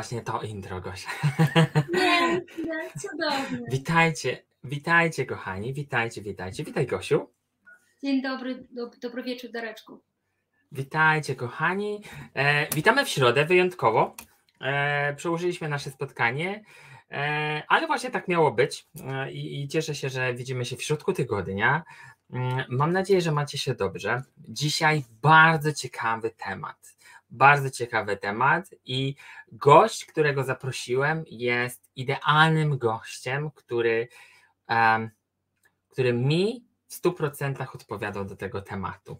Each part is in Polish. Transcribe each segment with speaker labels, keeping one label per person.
Speaker 1: Właśnie to intro, Gosia.
Speaker 2: Nie, nie, cudownie.
Speaker 1: Witajcie, witajcie kochani, witajcie, witajcie. Witaj Gosiu.
Speaker 2: Dzień dobry, do, dobry wieczór Dareczku.
Speaker 1: Witajcie kochani. E, witamy w środę wyjątkowo. E, przełożyliśmy nasze spotkanie, e, ale właśnie tak miało być e, i, i cieszę się, że widzimy się w środku tygodnia. Mm, Mam nadzieję, że macie się dobrze. Dzisiaj bardzo ciekawy temat. Bardzo ciekawy temat i gość, którego zaprosiłem, jest idealnym gościem, który, em, który mi w 100% odpowiadał do tego tematu.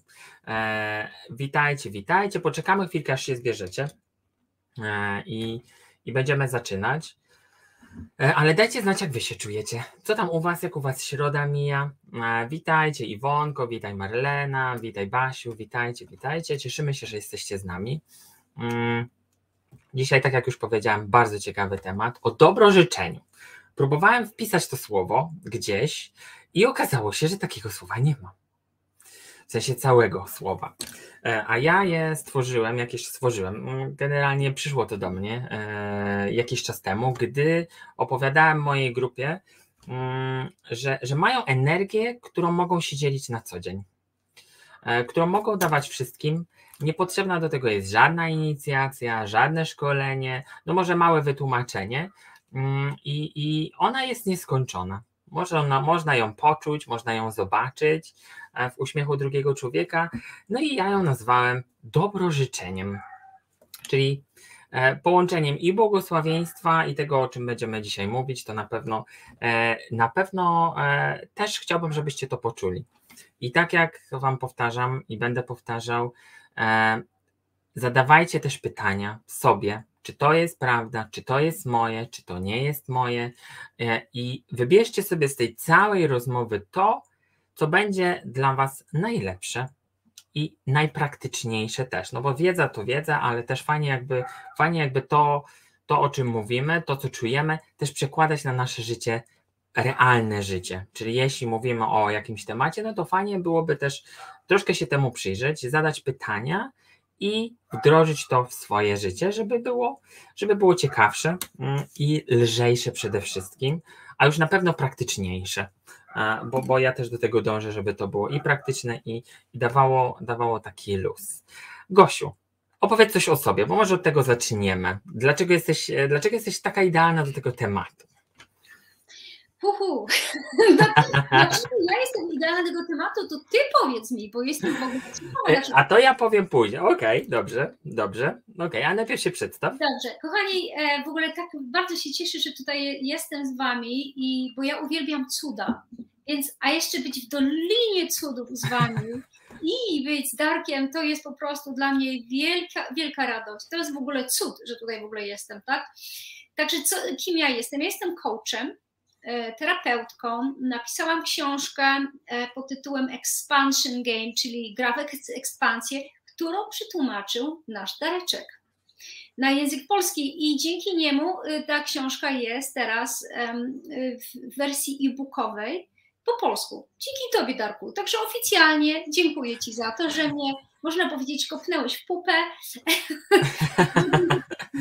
Speaker 1: E, witajcie, witajcie. Poczekamy chwilkę, aż się zbierzecie e, i, i będziemy zaczynać. E, Ale dajcie znać, jak wy się czujecie. Co tam u was, jak u was środa mija? E, Witajcie Iwonko, witaj Marlena, witaj Basiu, witajcie, witajcie. Cieszymy się, że jesteście z nami. Mm, Dzisiaj, tak jak już powiedziałem, bardzo ciekawy temat o dobrożyczeniu. Próbowałem wpisać to słowo gdzieś i okazało się, że takiego słowa nie ma. W sensie całego słowa. E, A ja je stworzyłem, jakieś stworzyłem. Mm, Generalnie przyszło to do mnie e, jakiś czas temu, gdy opowiadałem mojej grupie, mm, że, że mają energię, którą mogą się dzielić na co dzień, e, którą mogą dawać wszystkim. Niepotrzebna do tego jest żadna inicjacja, żadne szkolenie, no może małe wytłumaczenie, mm, i, i ona jest nieskończona. Można, można ją poczuć, można ją zobaczyć w uśmiechu drugiego człowieka. No i ja ją nazwałem dobrożyczeniem, czyli e, połączeniem i błogosławieństwa i tego, o czym będziemy dzisiaj mówić, to na pewno e, na pewno e, też chciałbym, żebyście to poczuli. I tak jak Wam powtarzam i będę powtarzał, e, zadawajcie też pytania sobie, czy to jest prawda, czy to jest moje, czy to nie jest moje, e, i wybierzcie sobie z tej całej rozmowy to, co będzie dla Was najlepsze i najpraktyczniejsze też. No bo wiedza to wiedza, ale też fajnie jakby, fajnie jakby to, to, o czym mówimy, to, co czujemy, też przekładać na nasze życie, realne życie. Czyli jeśli mówimy o jakimś temacie, no to fajnie byłoby też troszkę się temu przyjrzeć, zadać pytania i wdrożyć to w swoje życie, żeby było, żeby było ciekawsze mm, i lżejsze przede wszystkim, a już na pewno praktyczniejsze. Bo, bo ja też do tego dążę, żeby to było i praktyczne, i, i dawało, dawało taki luz. Gosiu, opowiedz coś o sobie, bo może od tego zaczniemy. Dlaczego jesteś, e, dlaczego jesteś taka idealna do tego tematu?
Speaker 2: Huhu. Dlaczego ja jestem idealna tego tematu, to ty powiedz mi, bo jestem w ogóle ciekawa.
Speaker 1: A to ja powiem później. Okej, dobrze, dobrze. Okej, a najpierw się przedstaw.
Speaker 2: Dobrze, kochani, e, w ogóle tak bardzo się cieszę, że tutaj jestem z wami, i, bo ja uwielbiam cuda. Więc, a jeszcze być w Dolinie Cudów z wami i być z Darkiem, to jest po prostu dla mnie wielka, wielka radość. To jest w ogóle cud, że tutaj w ogóle jestem, tak? Także co, kim ja jestem? Ja jestem coachem, terapeutką. Napisałam książkę e, pod tytułem Expansion Game, czyli gra w eks- ekspansję, którą przetłumaczył nasz Dareczek na język polski i dzięki niemu y, ta książka jest teraz w wersji e-bookowej po polsku. Dzięki Tobie, Darku. Także oficjalnie dziękuję Ci za to, że mnie, można powiedzieć, kopnęłeś w pupę,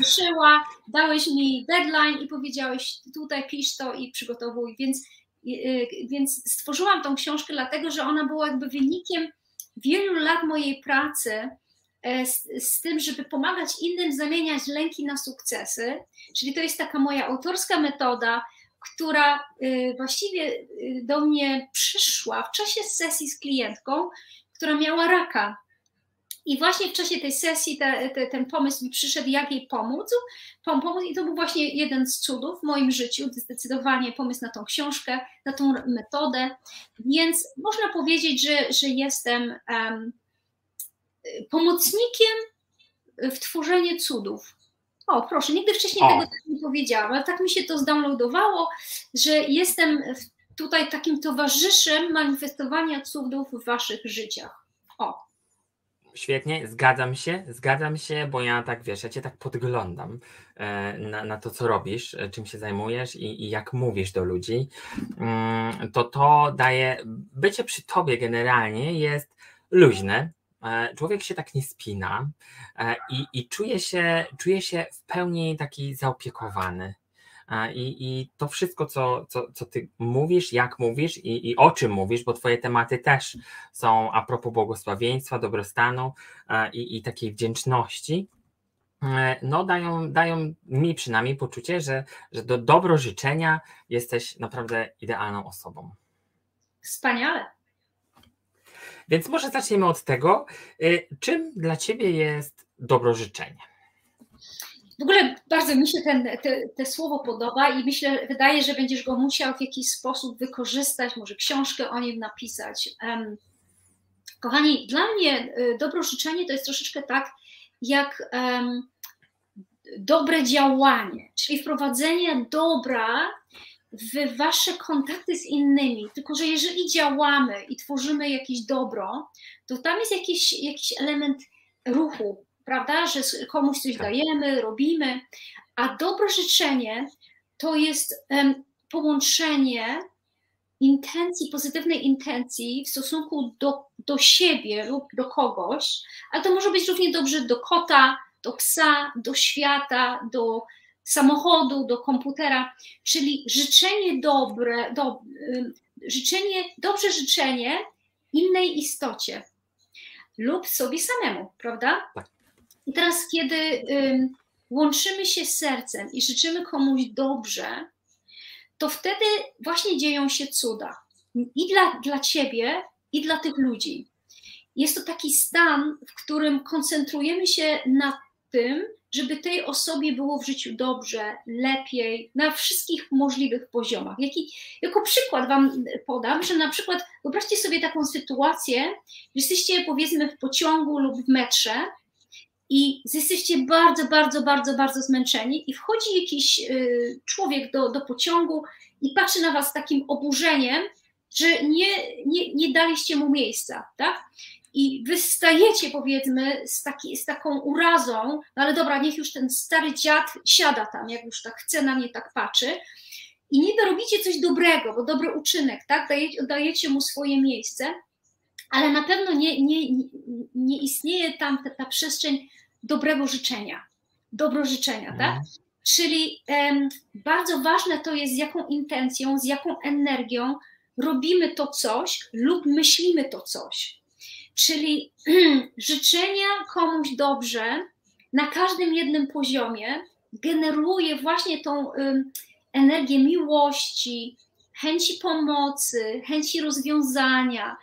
Speaker 2: szyła, dałeś mi deadline i powiedziałeś tutaj pisz to i przygotowuj, więc, y, y, więc stworzyłam tą książkę dlatego, że ona była jakby wynikiem wielu lat mojej pracy e, z, z tym, żeby pomagać innym zamieniać lęki na sukcesy. Czyli to jest taka moja autorska metoda, która y, właściwie do mnie przyszła w czasie sesji z klientką, która miała raka. I właśnie w czasie tej sesji te, te, ten pomysł mi przyszedł, jak jej pomóc, pom- pomóc. I to był właśnie jeden z cudów w moim życiu, zdecydowanie pomysł na tą książkę, na tą metodę. Więc można powiedzieć, że, że jestem em, pomocnikiem w tworzeniu cudów. O, proszę, nigdy wcześniej
Speaker 1: O.
Speaker 2: tego tak nie powiedziałam, ale tak mi się to zdownloadowało, że jestem tutaj takim towarzyszem manifestowania cudów w waszych życiach. O,
Speaker 1: Świetnie, zgadzam się, zgadzam się, bo ja tak wiesz, ja cię tak podglądam e, na, na to, co robisz, e, czym się zajmujesz i, i jak mówisz do ludzi. Mm, To to daje, bycie przy tobie generalnie jest luźne, e, człowiek się tak nie spina i, i czuje, się, czuje się w pełni taki zaopiekowany. I, I to wszystko, co, co, co ty mówisz, jak mówisz i, i o czym mówisz, bo twoje tematy też są a propos błogosławieństwa, dobrostanu i, i takiej wdzięczności, no dają, dają mi przynajmniej poczucie, że, że do dobro życzenia jesteś naprawdę idealną osobą.
Speaker 2: Wspaniale.
Speaker 1: Więc może zaczniemy od tego, y, czym dla Ciebie jest dobrożyczenie?
Speaker 2: W ogóle bardzo mi się ten, te, te, słowo podoba i myślę, wydaje, że będziesz go musiał w jakiś sposób wykorzystać, może książkę o nim napisać. Kochani, dla mnie y, dobrożyczenie to jest troszeczkę tak, jak dobre działanie, czyli wprowadzenie dobra w wasze kontakty z innymi. Tylko, że jeżeli działamy i tworzymy jakieś dobro, to tam jest jakiś, jakiś element ruchu, prawda? Że komuś coś tak. dajemy, robimy, a dobro życzenie to jest połączenie intencji, pozytywnej intencji w stosunku do, do siebie lub do kogoś, ale to może być równie dobrze do kota, do psa, do świata, do samochodu, do komputera, czyli życzenie dobre, do, życzenie, dobrze życzenie innej istocie lub sobie samemu, prawda? Tak. I teraz, kiedy łączymy się sercem i życzymy komuś dobrze, to wtedy właśnie dzieją się cuda. I dla, dla ciebie, i dla tych ludzi. Jest to taki stan, w którym koncentrujemy się na tym, żeby tej osobie było w życiu dobrze, lepiej, na wszystkich możliwych poziomach. Jaki, jako przykład Wam podam, że na przykład wyobraźcie sobie taką sytuację, że jesteście powiedzmy w pociągu lub w metrze i jesteście bardzo, bardzo, bardzo, bardzo zmęczeni i wchodzi jakiś y, człowiek do, do pociągu i patrzy na Was z takim oburzeniem, że nie, nie, nie daliście mu miejsca, tak? I wystajecie, powiedzmy, z, taki, z taką urazą, no ale dobra, niech już ten stary dziad siada tam, jak już tak chce na mnie tak patrzy. I niby robicie coś dobrego, bo dobry uczynek, tak? Dajecie, dajecie mu swoje miejsce, ale na pewno nie, nie, nie istnieje tam ta, ta przestrzeń dobrego życzenia, dobro życzenia, tak? Mhm. Czyli um, bardzo ważne to jest, z jaką intencją, z jaką energią robimy to coś lub myślimy to coś. Czyli życzenia komuś dobrze na każdym jednym poziomie generuje właśnie tą um, energię miłości, chęci pomocy, chęci rozwiązania.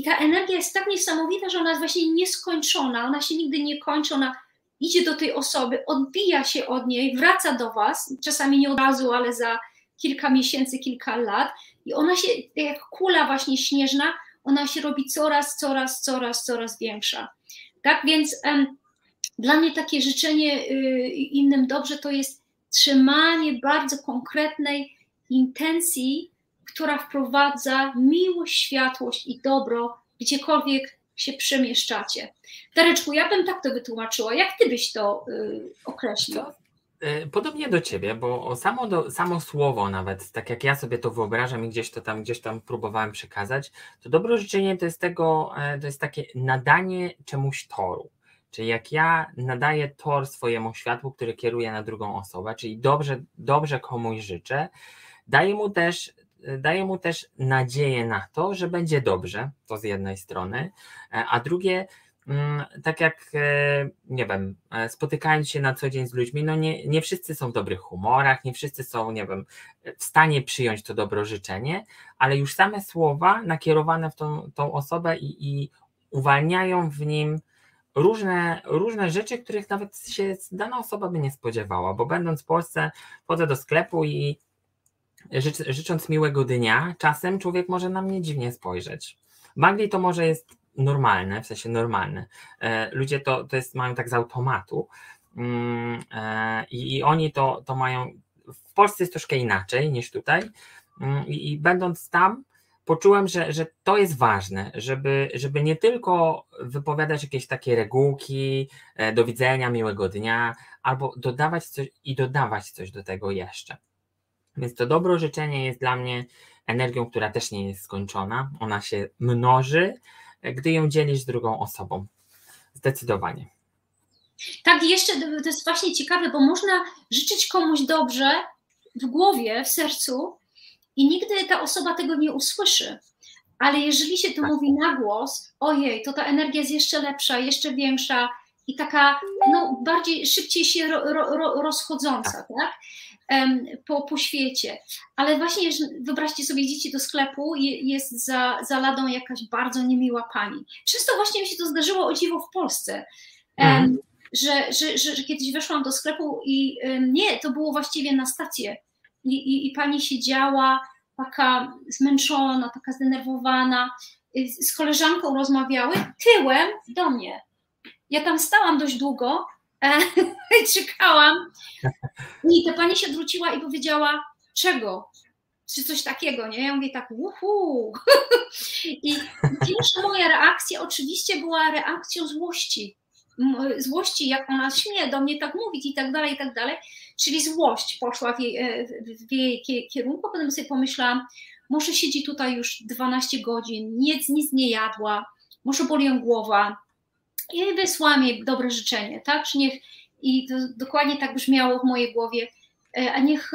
Speaker 2: I ta energia jest tak niesamowita, że ona jest właśnie nieskończona, ona się nigdy nie kończy, ona idzie do tej osoby, odbija się od niej, wraca do Was, czasami nie od razu, ale za kilka miesięcy, kilka lat, i ona się, jak kula właśnie śnieżna, ona się robi coraz, coraz, coraz, coraz większa. Tak więc um, dla mnie takie życzenie y, innym dobrze to jest trzymanie bardzo konkretnej intencji, która wprowadza miłość, światłość i dobro gdziekolwiek się przemieszczacie. Dareczku, ja bym tak to wytłumaczyła. Jak ty byś to y, określił?
Speaker 1: Y, podobnie do ciebie, bo samo, do, samo słowo nawet, tak jak ja sobie to wyobrażam i gdzieś to tam, gdzieś tam próbowałem przekazać, to dobro życzenie to jest tego, e, to jest takie nadanie czemuś toru. Czyli jak ja nadaję tor swojemu światłu, który kieruje na drugą osobę, czyli dobrze, dobrze komuś życzę, daję mu też daje mu też nadzieję na to, że będzie dobrze, to z jednej strony, e, a drugie, mm, tak jak, e, nie wiem, e, spotykając się na co dzień z ludźmi, no nie, nie wszyscy są w dobrych humorach, nie wszyscy są, nie wiem, w stanie przyjąć to dobro życzenie, ale już same słowa nakierowane w tą, tą osobę i, i uwalniają w nim różne, różne rzeczy, których nawet się dana osoba by nie spodziewała, bo będąc w Polsce, wchodzę do sklepu i Życz, życząc miłego dnia, czasem człowiek może na mnie dziwnie spojrzeć. W Anglii to może jest normalne, w sensie normalne. E, ludzie to, to jest, mają tak z automatu mm, e, i, i oni to, to mają. W Polsce jest troszkę inaczej niż tutaj. Mm, I, i będąc tam, poczułem, że, że to jest ważne, żeby, żeby nie tylko wypowiadać jakieś takie regułki, e, do widzenia, miłego dnia, albo dodawać coś i dodawać coś do tego jeszcze. Więc to dobro życzenie jest dla mnie energią, która też nie jest skończona. Ona się mnoży gdy ją dzielisz z drugą osobą. Zdecydowanie.
Speaker 2: Tak, jeszcze to jest właśnie ciekawe, bo można życzyć komuś dobrze w głowie, w sercu i nigdy ta osoba tego nie usłyszy. Ale jeżeli się to tak. mówi na głos, ojej, to ta energia jest jeszcze lepsza, jeszcze większa i taka no, bardziej, szybciej się ro, ro, rozchodząca, tak? tak? Po, po świecie. Ale właśnie wyobraźcie sobie, idziecie do sklepu i jest za, za ladą jakaś bardzo niemiła pani. Często właśnie mi się to zdarzyło o dziwo w Polsce. Mhm. Że, że, że, że, kiedyś weszłam do sklepu i nie, to było właściwie na stację. I, i, i pani siedziała taka zmęczona, taka zdenerwowana, z koleżanką rozmawiały tyłem do mnie. Ja tam stałam dość długo czekałam. I ta pani się odwróciła i powiedziała, czego? Czy coś takiego, nie? Ja mówię tak, uhu. I pierwsza moja reakcja oczywiście była reakcją złości. Złości, jak ona śmie do mnie tak mówić i tak dalej, i tak dalej. Czyli złość poszła w jej, e, w jej kierunku. Potem sobie pomyślałam, może siedzi tutaj już 12 godzin, nic, nic nie jadła, może boli ją głowa, i wysłałam jej dobre życzenie, tak? Że niech, I to dokładnie tak brzmiało w mojej głowie, e, a niech,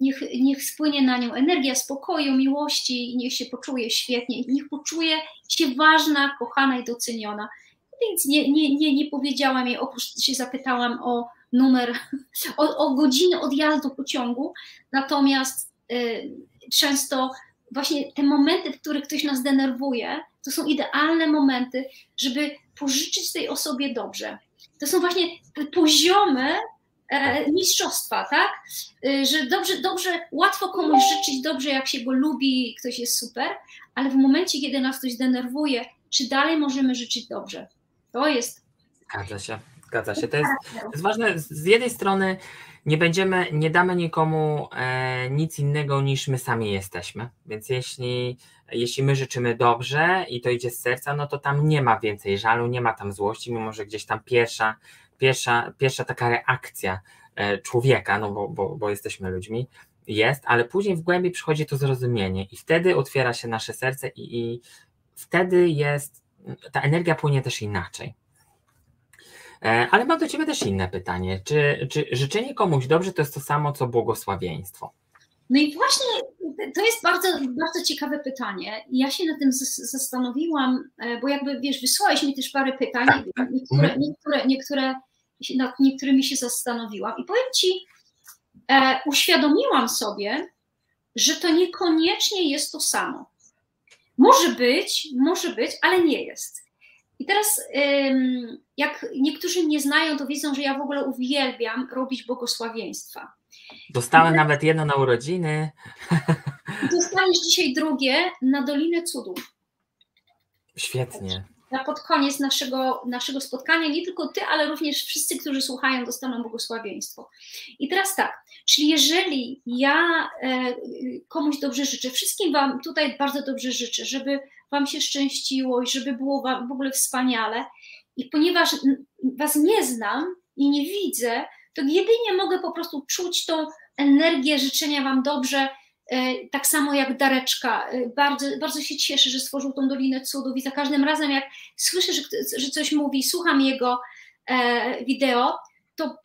Speaker 2: niech, niech spłynie na nią energia spokoju, miłości i niech się poczuje świetnie, niech poczuje się ważna, kochana i doceniona. Więc nie, nie, nie, nie powiedziałam jej, oprócz się zapytałam o numer, o, o godzinę odjazdu pociągu, natomiast y, często właśnie te momenty, w których ktoś nas denerwuje, to są idealne momenty, żeby pożyczyć tej osobie dobrze. To są właśnie poziomy e, mistrzostwa, tak? E, że dobrze, dobrze, łatwo komuś życzyć dobrze, jak się go lubi, ktoś jest super, ale w momencie, kiedy nas ktoś denerwuje, czy dalej możemy życzyć dobrze? To jest.
Speaker 1: Zgadza się, zgadza się. To jest, to jest ważne. Z jednej strony nie będziemy, nie damy nikomu e, nic innego niż my sami jesteśmy. Więc jeśli, jeśli my życzymy dobrze i to idzie z serca, no to tam nie ma więcej żalu, nie ma tam złości, mimo że gdzieś tam pierwsza, pierwsza, pierwsza taka reakcja e, człowieka, no bo, bo, bo jesteśmy ludźmi, jest, ale później w głębi przychodzi to zrozumienie i wtedy otwiera się nasze serce i, i wtedy jest, ta energia płynie też inaczej. E, ale mam do Ciebie też inne pytanie. Czy, czy życzenie komuś dobrze to jest to samo, co błogosławieństwo?
Speaker 2: No i właśnie to jest bardzo, bardzo ciekawe pytanie. Ja się na tym zastanowiłam, e, bo jakby wiesz, wysłałeś mi też parę pytań, tak, tak. niektóre, mhm. niektóre, niektóre, nad niektórymi się zastanowiłam. I powiem Ci, e, uświadomiłam sobie, że to niekoniecznie jest to samo. Może być, może być, ale nie jest. I teraz, jak niektórzy mnie znają, to wiedzą, że ja w ogóle uwielbiam robić błogosławieństwa.
Speaker 1: Dostałem I nawet jedno na urodziny.
Speaker 2: Dostaniesz dzisiaj drugie na Dolinę Cudów.
Speaker 1: Świetnie.
Speaker 2: Na pod koniec naszego, naszego spotkania nie tylko ty, ale również wszyscy, którzy słuchają, dostaną błogosławieństwo. I teraz tak, czyli jeżeli ja e, komuś dobrze życzę, wszystkim Wam tutaj bardzo dobrze życzę, żeby Wam się szczęściło i żeby było Wam w ogóle wspaniale. I ponieważ Was nie znam i nie widzę, to jedynie mogę po prostu czuć tą energię życzenia Wam dobrze, e, tak samo jak Dareczka. E, bardzo, bardzo się cieszę, że stworzył tą Dolinę Cudów i za każdym razem, jak słyszę, że, że coś mówi, słucham jego e, wideo, to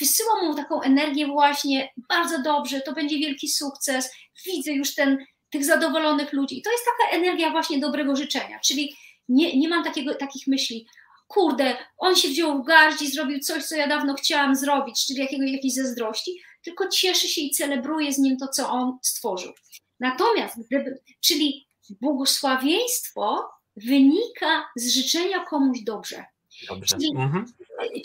Speaker 2: wysyłam mu taką energię właśnie, bardzo dobrze, to będzie wielki sukces, widzę już ten tych zadowolonych ludzi. I to jest taka energia właśnie dobrego życzenia, czyli nie, nie mam takiego, takich myśli, kurde, on się wziął w garść i zrobił coś, co ja dawno chciałam zrobić, czyli jakiego, jakiejś zazdrości, tylko cieszy się i celebruje z nim to, co on stworzył. Natomiast, gdyby, czyli błogosławieństwo wynika z życzenia komuś dobrze.
Speaker 1: Dobrze. Czyli, mhm.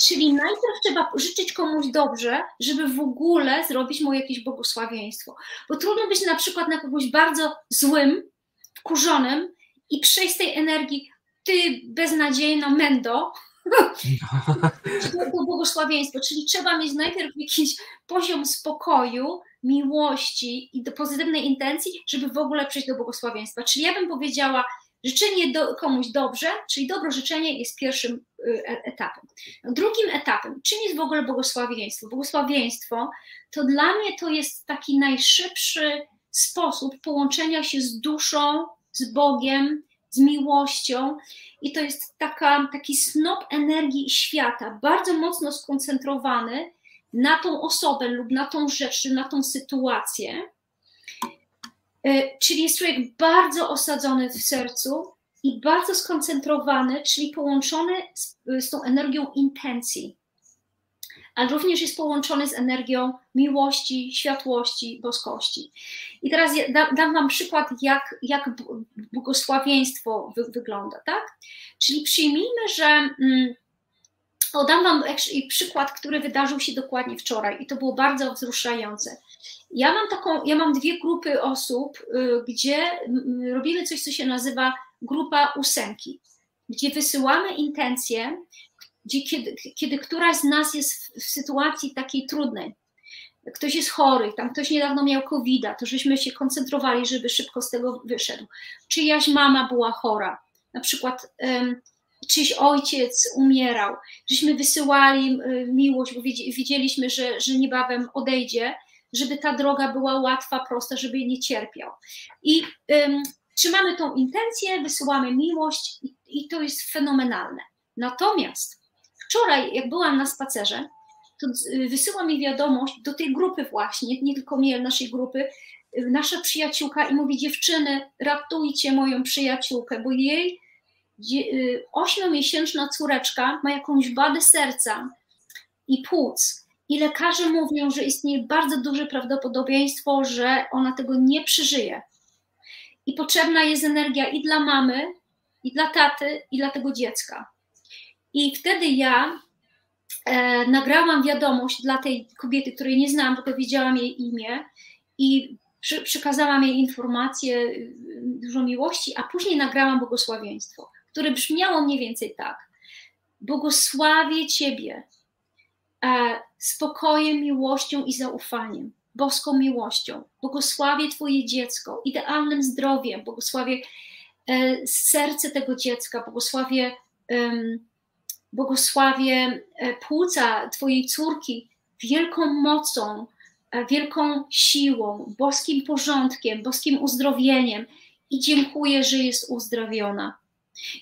Speaker 2: czyli najpierw trzeba życzyć komuś dobrze, żeby w ogóle zrobić mu jakieś błogosławieństwo. Bo trudno być na przykład na kogoś bardzo złym, wkurzonym i przejść z tej energii, ty beznadziejna mendo, to błogosławieństwo, czyli trzeba mieć najpierw jakiś poziom spokoju, miłości i do pozytywnej intencji, żeby w ogóle przejść do błogosławieństwa. Czyli ja bym powiedziała, Życzenie do, komuś dobrze, czyli dobro życzenie jest pierwszym y, e, etapem. Drugim etapem, czym jest w ogóle błogosławieństwo? Błogosławieństwo to dla mnie to jest taki najszybszy sposób połączenia się z duszą, z Bogiem z miłością i to jest taka, taki snop energii świata, bardzo mocno skoncentrowany na tą osobę lub na tą rzecz, na tą sytuację. E, czyli jest człowiek bardzo osadzony w sercu i bardzo skoncentrowany, czyli połączony z, z tą energią intencji ale również jest połączony z energią miłości, światłości, boskości. I teraz ja dam Wam przykład, jak, jak błogosławieństwo wy, wygląda, tak? Czyli przyjmijmy, że. Mm, o, dam Wam przykład, który wydarzył się dokładnie wczoraj i to było bardzo wzruszające. Ja mam taką, ja mam dwie grupy osób, y, gdzie robimy coś, co się nazywa grupa ósemki, gdzie wysyłamy intencje gdzie, kiedy, kiedy któraś z nas jest w, sytuacji takiej trudnej, ktoś jest chory, tam ktoś niedawno miał covid to żeśmy się koncentrowali, żeby szybko z tego wyszedł. Czyjaś mama była chora, na przykład um, czyjś ojciec umierał, żeśmy wysyłali miłość, bo widzieliśmy, że, że niebawem odejdzie, żeby ta droga była łatwa, prosta, żeby nie cierpiał. I um, trzymamy tą intencję, wysyłamy miłość i, i to jest fenomenalne. Natomiast Wczoraj, jak byłam na spacerze, to wysyła mi wiadomość do tej grupy właśnie, nie tylko mnie, naszej grupy, nasza przyjaciółka i mówi, dziewczyny, ratujcie moją przyjaciółkę, bo jej y, ośmiomiesięczna córeczka ma jakąś wadę serca i płuc. I lekarze mówią, że istnieje bardzo duże prawdopodobieństwo, że ona tego nie przeżyje. I potrzebna jest energia i dla mamy, i dla taty, i dla tego dziecka. I wtedy ja e, nagrałam wiadomość dla tej kobiety, której nie znałam, tylko wiedziałam jej imię i przy, przekazałam jej informacje, y, dużo miłości, a później nagrałam błogosławieństwo, które brzmiało mniej więcej tak. Błogosławię Ciebie e, spokojem, miłością i zaufaniem, boską miłością. Błogosławię Twoje dziecko idealnym zdrowiem, błogosławię e, serce tego dziecka, błogosławię błogosławię e, płuca Twojej córki wielką mocą, e, wielką siłą, boskim porządkiem, boskim uzdrowieniem i dziękuję, że jest uzdrowiona.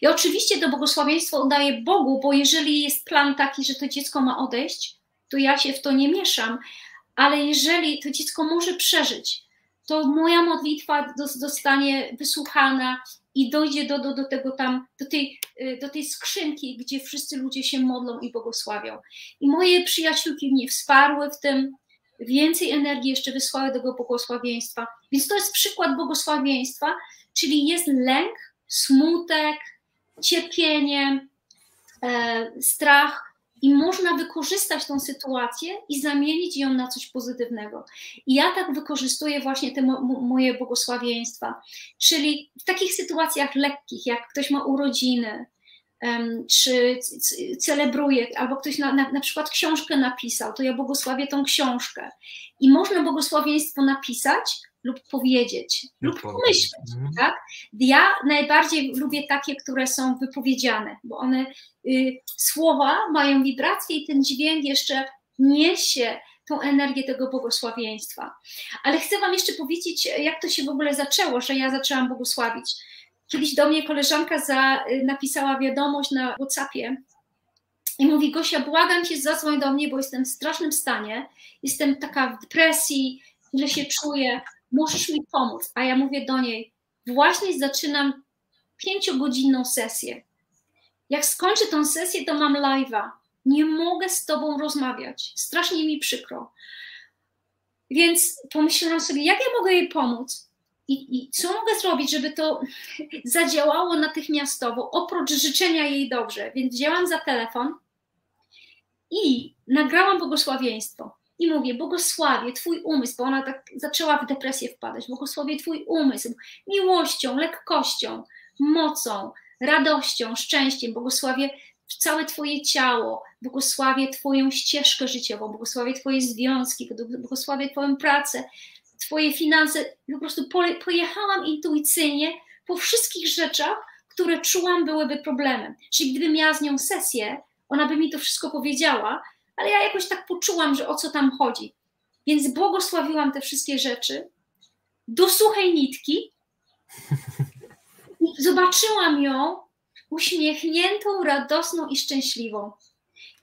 Speaker 2: I oczywiście to błogosławieństwo oddaję Bogu, bo jeżeli jest plan taki, że to dziecko ma odejść, to ja się w to nie mieszam, ale jeżeli to dziecko może przeżyć, to moja modlitwa zostanie wysłuchana i dojdzie do, do, do tego tam, do tej, y, do tej skrzynki, gdzie wszyscy ludzie się modlą i błogosławią. I moje przyjaciółki mnie wsparły w tym, więcej energii jeszcze wysłały tego błogosławieństwa. Więc to jest przykład błogosławieństwa, czyli jest lęk, smutek, cierpienie, e, strach, i można wykorzystać tą sytuację i zamienić ją na coś pozytywnego. I ja tak wykorzystuję właśnie te mo moje błogosławieństwa. Czyli w takich sytuacjach lekkich, jak ktoś ma urodziny, czy celebruje, albo ktoś na, na, na przykład książkę napisał, to ja błogosławię tą książkę. I można błogosławieństwo napisać, lub powiedzieć, lub pomyśleć. Mhm. Tak? Ja najbardziej lubię takie, które są wypowiedziane, bo one y, słowa mają wibrację i ten dźwięk jeszcze niesie tą energię tego błogosławieństwa. Ale chcę Wam jeszcze powiedzieć, jak to się w ogóle zaczęło, że ja zaczęłam błogosławić. Kiedyś do mnie koleżanka za, y, napisała wiadomość na WhatsAppie i mówi: Gosia, błagam cię, zadzwoń do mnie, bo jestem w strasznym stanie, jestem taka w depresji, źle się czuję możesz mi pomóc. A ja mówię do niej, właśnie zaczynam pięciogodzinną sesję. Jak skończę tą sesję, to mam live'a. Nie mogę z tobą rozmawiać. Strasznie mi przykro. Więc pomyślałam sobie, jak ja mogę jej pomóc? I, I, co mogę zrobić, żeby to zadziałało natychmiastowo, oprócz życzenia jej dobrze? Więc wzięłam za telefon i nagrałam błogosławieństwo. I mówię, błogosławię Twój umysł, bo ona tak zaczęła w depresję wpadać, błogosławię Twój umysł miłością, lekkością, mocą, radością, szczęściem, błogosławię całe Twoje ciało, błogosławię Twoją ścieżkę życiową, błogosławię Twoje związki, błogosławię Twoją pracę, Twoje finanse. Po prostu pojechałam intuicyjnie po wszystkich rzeczach, które czułam byłyby problemem. Czyli gdybym miała z nią sesję, ona by mi to wszystko powiedziała, ale ja jakoś tak poczułam, że o co tam chodzi. Więc błogosławiłam te wszystkie rzeczy do suchej nitki zobaczyłam ją uśmiechniętą, radosną i szczęśliwą.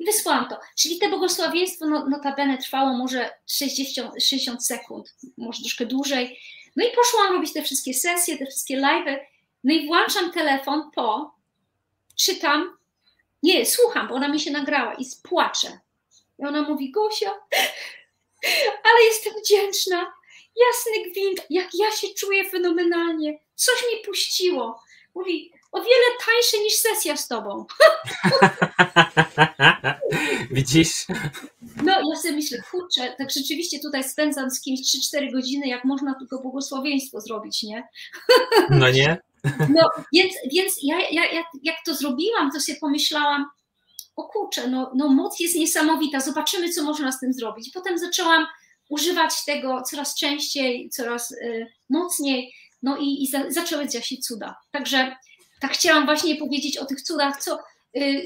Speaker 2: Wysłałam to. Czyli te błogosławieństwo no, notabene trwało może 60, 60 sekund, może troszkę dłużej. No i poszłam robić te wszystkie sesje, te wszystkie live'y. No i włączam telefon po, czytam, nie, słucham, bo ona mi się nagrała i spłaczę. I ona mówi, Gosia, ale jestem wdzięczna. Jasny gwint, jak ja się czuję fenomenalnie. Coś mi puściło. Mówi, o wiele tańsze niż sesja z tobą.
Speaker 1: Widzisz?
Speaker 2: No, ja sobie myślę, kurczę, tak rzeczywiście tutaj spędzam z kimś 3-4 godziny, jak można tylko błogosławieństwo zrobić, nie?
Speaker 1: No nie?
Speaker 2: No, więc, więc ja, ja, ja jak to zrobiłam, to sobie pomyślałam, o kurczę, no, no moc jest niesamowita, zobaczymy, co można z tym zrobić. Potem zaczęłam używać tego coraz częściej, coraz y, mocniej, no i, i za, zaczęły dziać się cuda. Także tak chciałam właśnie powiedzieć o tych cudach, co, y,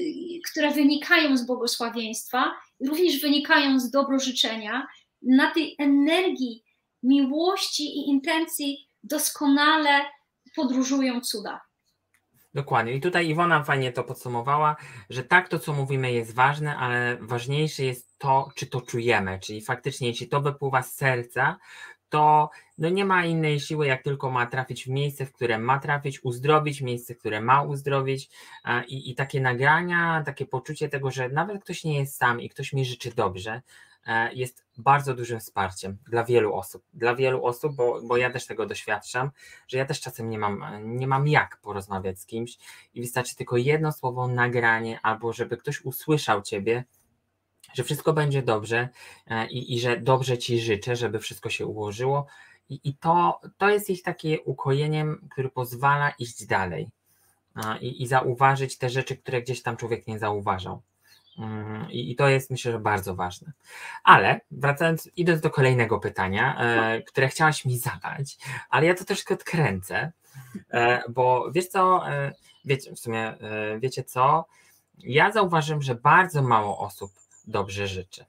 Speaker 2: które wynikają z błogosławieństwa, również wynikają z dobrożyczenia, na tej energii miłości i intencji doskonale podróżują cuda.
Speaker 1: Dokładnie. I tutaj Iwona fajnie to podsumowała, że tak to, co mówimy, jest ważne, ale ważniejsze jest to, czy to czujemy. Czyli faktycznie, jeśli to wypływa z serca, to no nie ma innej siły, jak tylko ma trafić w miejsce, w które ma trafić, uzdrowić miejsce, które ma uzdrowić. I, i takie nagrania, takie poczucie tego, że nawet ktoś nie jest sam i ktoś mi życzy dobrze, E, jest bardzo dużym wsparciem dla wielu osób. Dla wielu osób, bo, bo ja też tego doświadczam, że ja też czasem nie mam, nie mam jak porozmawiać z kimś i wystarczy tylko jedno słowo, nagranie, albo żeby ktoś usłyszał ciebie, że wszystko będzie dobrze e, i, i że dobrze ci życzę, żeby wszystko się ułożyło. I, i to, to jest ich takie ukojeniem, który pozwala iść dalej i, i zauważyć te rzeczy, które gdzieś tam człowiek nie zauważał. Mm, I, to jest myślę, że bardzo ważne. Ale wracając, idąc do kolejnego pytania, e, które chciałaś mi zadać, ale ja to troszkę odkręcę, e, bo wiesz co, e, wiecie, w sumie e, wiecie co, ja zauważyłem, że bardzo mało osób dobrze życzy.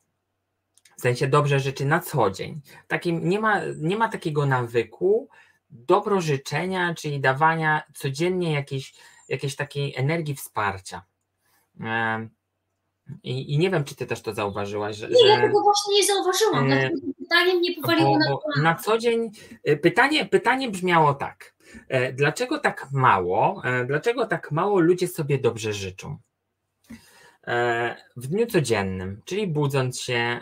Speaker 1: W sensie dobrze życzy na co dzień. Takim, nie, ma, nie ma takiego nawyku dobro życzenia, czyli dawania codziennie jakiejś, jakiejś takiej energii wsparcia. I, I, nie wiem, czy ty też to zauważyłaś, że.
Speaker 2: Nie, ja tego właśnie nie zauważyłam. E, pytanie mnie powaliło
Speaker 1: na Na co dzień e, pytanie, pytanie brzmiało tak. E, dlaczego tak mało? Dlaczego tak mało ludzie sobie dobrze życzą? W dniu codziennym, czyli budząc się,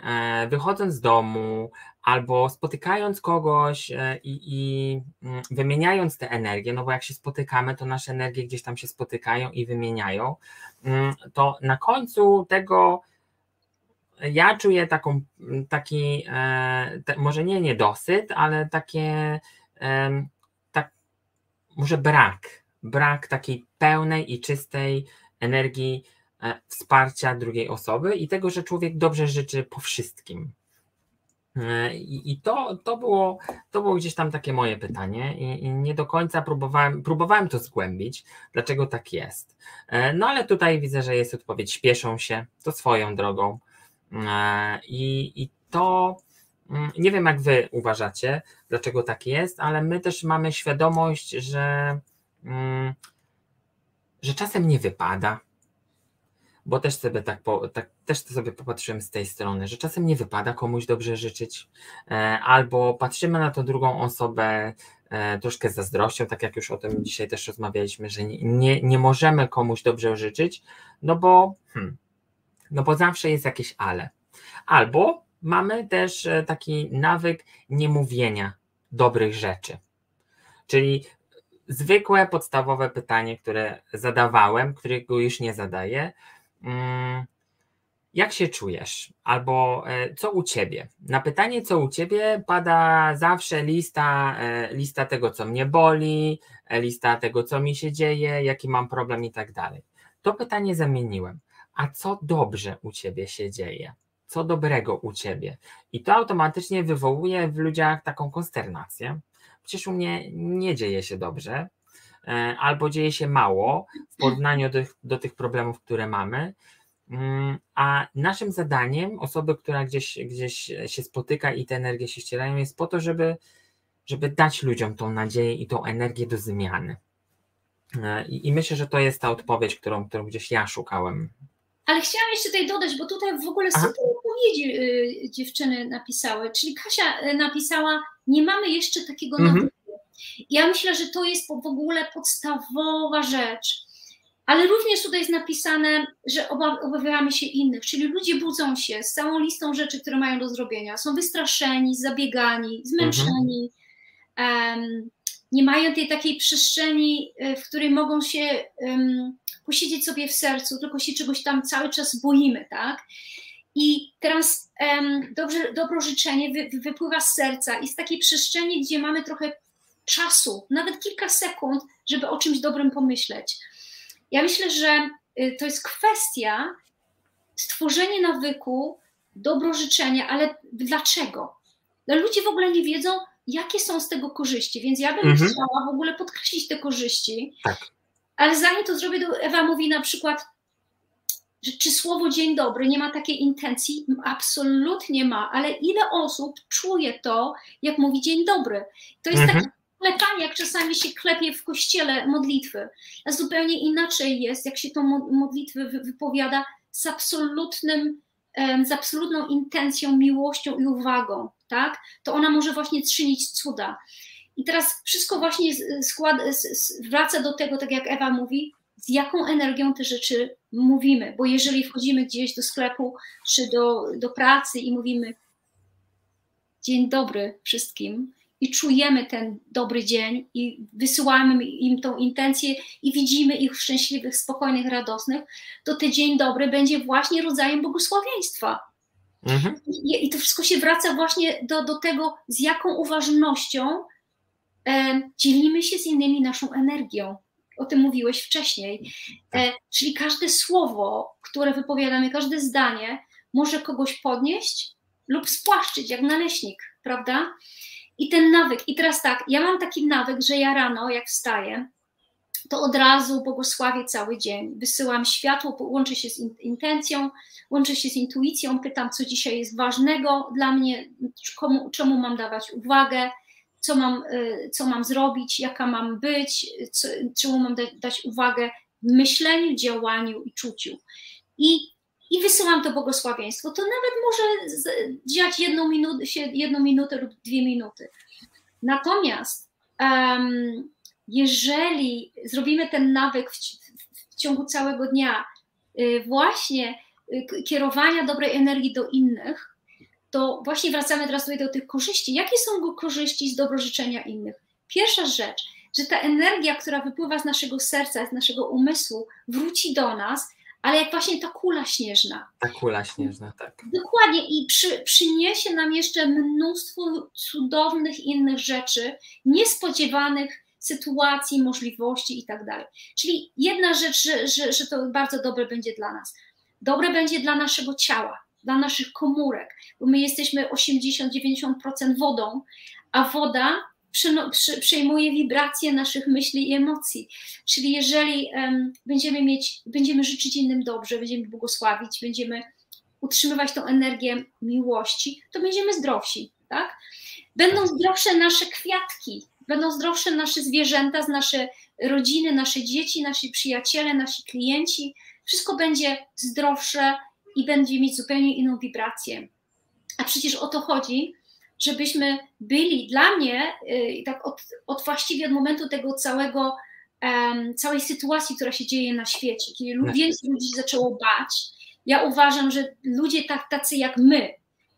Speaker 1: wychodząc z domu, albo spotykając kogoś e, i, i, mm, wymieniając te energie, no bo jak się spotykamy, to nasze energie gdzieś tam się spotykają i wymieniają, mm, to na końcu tego ja czuję taką, mm, taki, e, może nie niedosyt, ale takie, tak, może brak, brak takiej pełnej i czystej energii e, wsparcia drugiej osoby i tego, że człowiek dobrze życzy po wszystkim E, I, to, to, było, to było gdzieś tam takie moje pytanie, i, i, nie do końca próbowałem, próbowałem to zgłębić, dlaczego tak jest. E, no ale tutaj widzę, że jest odpowiedź: śpieszą się, to swoją drogą. E, I, i to mm, nie wiem, jak wy uważacie, dlaczego tak jest, ale my też mamy świadomość, że, mm, że czasem nie wypada bo też sobie tak, po, tak też sobie popatrzyłem z tej strony, że czasem nie wypada komuś dobrze życzyć, e, albo patrzymy na tą drugą osobę e, troszkę z zazdrością, tak jak już o tym dzisiaj też rozmawialiśmy, że nie, nie, możemy komuś dobrze życzyć, no bo, hmm, no bo zawsze jest jakieś ale. Albo mamy też e, taki nawyk niemówienia dobrych rzeczy. Czyli zwykłe, podstawowe pytanie, które zadawałem, którego już nie zadaję, jak się czujesz? Albo e, co u ciebie? Na pytanie, co u ciebie, pada zawsze lista, e, lista tego, co mnie boli, e, lista tego, co mi się dzieje, jaki mam problem i tak dalej. To pytanie zamieniłem. A co dobrze u ciebie się dzieje? Co dobrego u ciebie? I to automatycznie wywołuje w ludziach taką konsternację. Przecież u mnie nie dzieje się dobrze, albo dzieje się mało w porównaniu do, do tych problemów, które mamy. Mm, a naszym zadaniem, osoby, która gdzieś, gdzieś się spotyka i te energie się ścierają, jest po to, żeby, żeby dać ludziom tą nadzieję i tą energię do zmiany. E, I, I, myślę, że to jest ta odpowiedź, którą, którą gdzieś ja szukałem.
Speaker 2: Ale chciałam jeszcze tutaj dodać, bo tutaj w ogóle super odpowiedzi y, dziewczyny napisały. Czyli Kasia y, napisała, nie mamy jeszcze takiego mhm. Ja myślę, że to jest w ogóle podstawowa rzecz. Ale również tutaj jest napisane, że obawiamy się innych, czyli ludzie budzą się z całą listą rzeczy, które mają do zrobienia. Są wystraszeni, zabiegani, zmęczeni. Mhm. Um, nie mają tej takiej przestrzeni, y, w której mogą się um, posiedzieć sobie w sercu, tylko się czegoś tam cały czas boimy, tak? I teraz um, dobrze, dobro życzenie wy, wypływa z serca i z takiej przestrzeni, gdzie mamy trochę czasu, nawet kilka sekund, żeby o czymś dobrym pomyśleć. Ja myślę, że y, to jest kwestia stworzenia nawyku, dobro życzenia, ale dlaczego? No, ludzie w ogóle nie wiedzą, jakie są z tego korzyści, więc ja bym mhm. chciała w ogóle podkreślić te korzyści. Tak. Ale zanim to zrobię, Ewa mówi na przykład, że czy słowo dzień dobry nie ma takiej intencji? Absolutnie ma, ale ile osób czuje to, jak mówi dzień dobry? To jest mhm. takie klepanie, jak czasami się klepie w kościele modlitwy. A zupełnie inaczej jest, jak się tą modlitwę wypowiada z absolutnym, z absolutną intencją, miłością i uwagą, tak? To ona może właśnie czynić cuda. I teraz wszystko właśnie skład, wraca do tego, tak jak Ewa mówi, z jaką energią te rzeczy mówimy, bo jeżeli wchodzimy gdzieś do sklepu czy do, do pracy i mówimy dzień dobry wszystkim i czujemy ten dobry dzień i wysyłamy im tą intencję i widzimy ich szczęśliwych, spokojnych, radosnych, to ten dzień dobry będzie właśnie rodzajem błogosławieństwa. Mhm. I, I, to wszystko się wraca właśnie do, do tego, z jaką uważnością e, dzielimy się z innymi naszą energią. O tym mówiłeś wcześniej. E, czyli każde słowo, które wypowiadamy, każde zdanie może kogoś podnieść lub spłaszczyć, jak naleśnik, prawda? I ten nawyk, i teraz tak, ja mam taki nawyk, że ja rano, jak wstaję, to od razu błogosławię cały dzień. Wysyłam światło, łączę się z intencją, łączę się z intuicją, pytam, co dzisiaj jest ważnego dla mnie, komu, czemu mam dawać uwagę, co mam, y, co mam zrobić, jaka mam być, co, czemu mam dać uwagę w myśleniu, działaniu i czuciu. I, i wysyłam to błogosławieństwo. To nawet może dziać jedną minutę, jedną minutę lub dwie minuty. Natomiast um, jeżeli zrobimy ten nawyk w, w ciągu całego dnia, y, właśnie y, kierowania dobrej energii do innych, to właśnie wracamy teraz do tych korzyści. Jakie są korzyści z dobrożyczenia innych? Pierwsza rzecz, że ta energia, która wypływa z naszego serca, z naszego umysłu, wróci do nas, ale jak właśnie ta kula śnieżna.
Speaker 1: Ta kula śnieżna, tak.
Speaker 2: Dokładnie i przy, przyniesie nam jeszcze mnóstwo cudownych innych rzeczy, niespodziewanych sytuacji, możliwości i tak dalej. Czyli jedna rzecz, że, że, że to bardzo dobre będzie dla nas. Dobre będzie dla naszego ciała, dla naszych komórek, bo my jesteśmy 80-90% wodą, a woda przejmuje wibracje naszych myśli i emocji. Czyli jeżeli będziemy mieć, będziemy życzyć innym dobrze, będziemy błogosławić, będziemy utrzymywać tą energię miłości, to będziemy zdrowsi, tak? Będą zdrowsze nasze kwiatki, będą zdrowsze nasze zwierzęta, nasze rodziny, nasze dzieci, nasi przyjaciele, nasi klienci. Wszystko będzie zdrowsze i będzie mieć zupełnie inną wibrację. A przecież o to chodzi, żebyśmy byli dla mnie, yy, tak od, od właściwie od momentu tego całego, całej sytuacji, która się dzieje na świecie, kiedy więcej ludzi zaczęło bać, ja uważam, że ludzie tak, tacy jak my,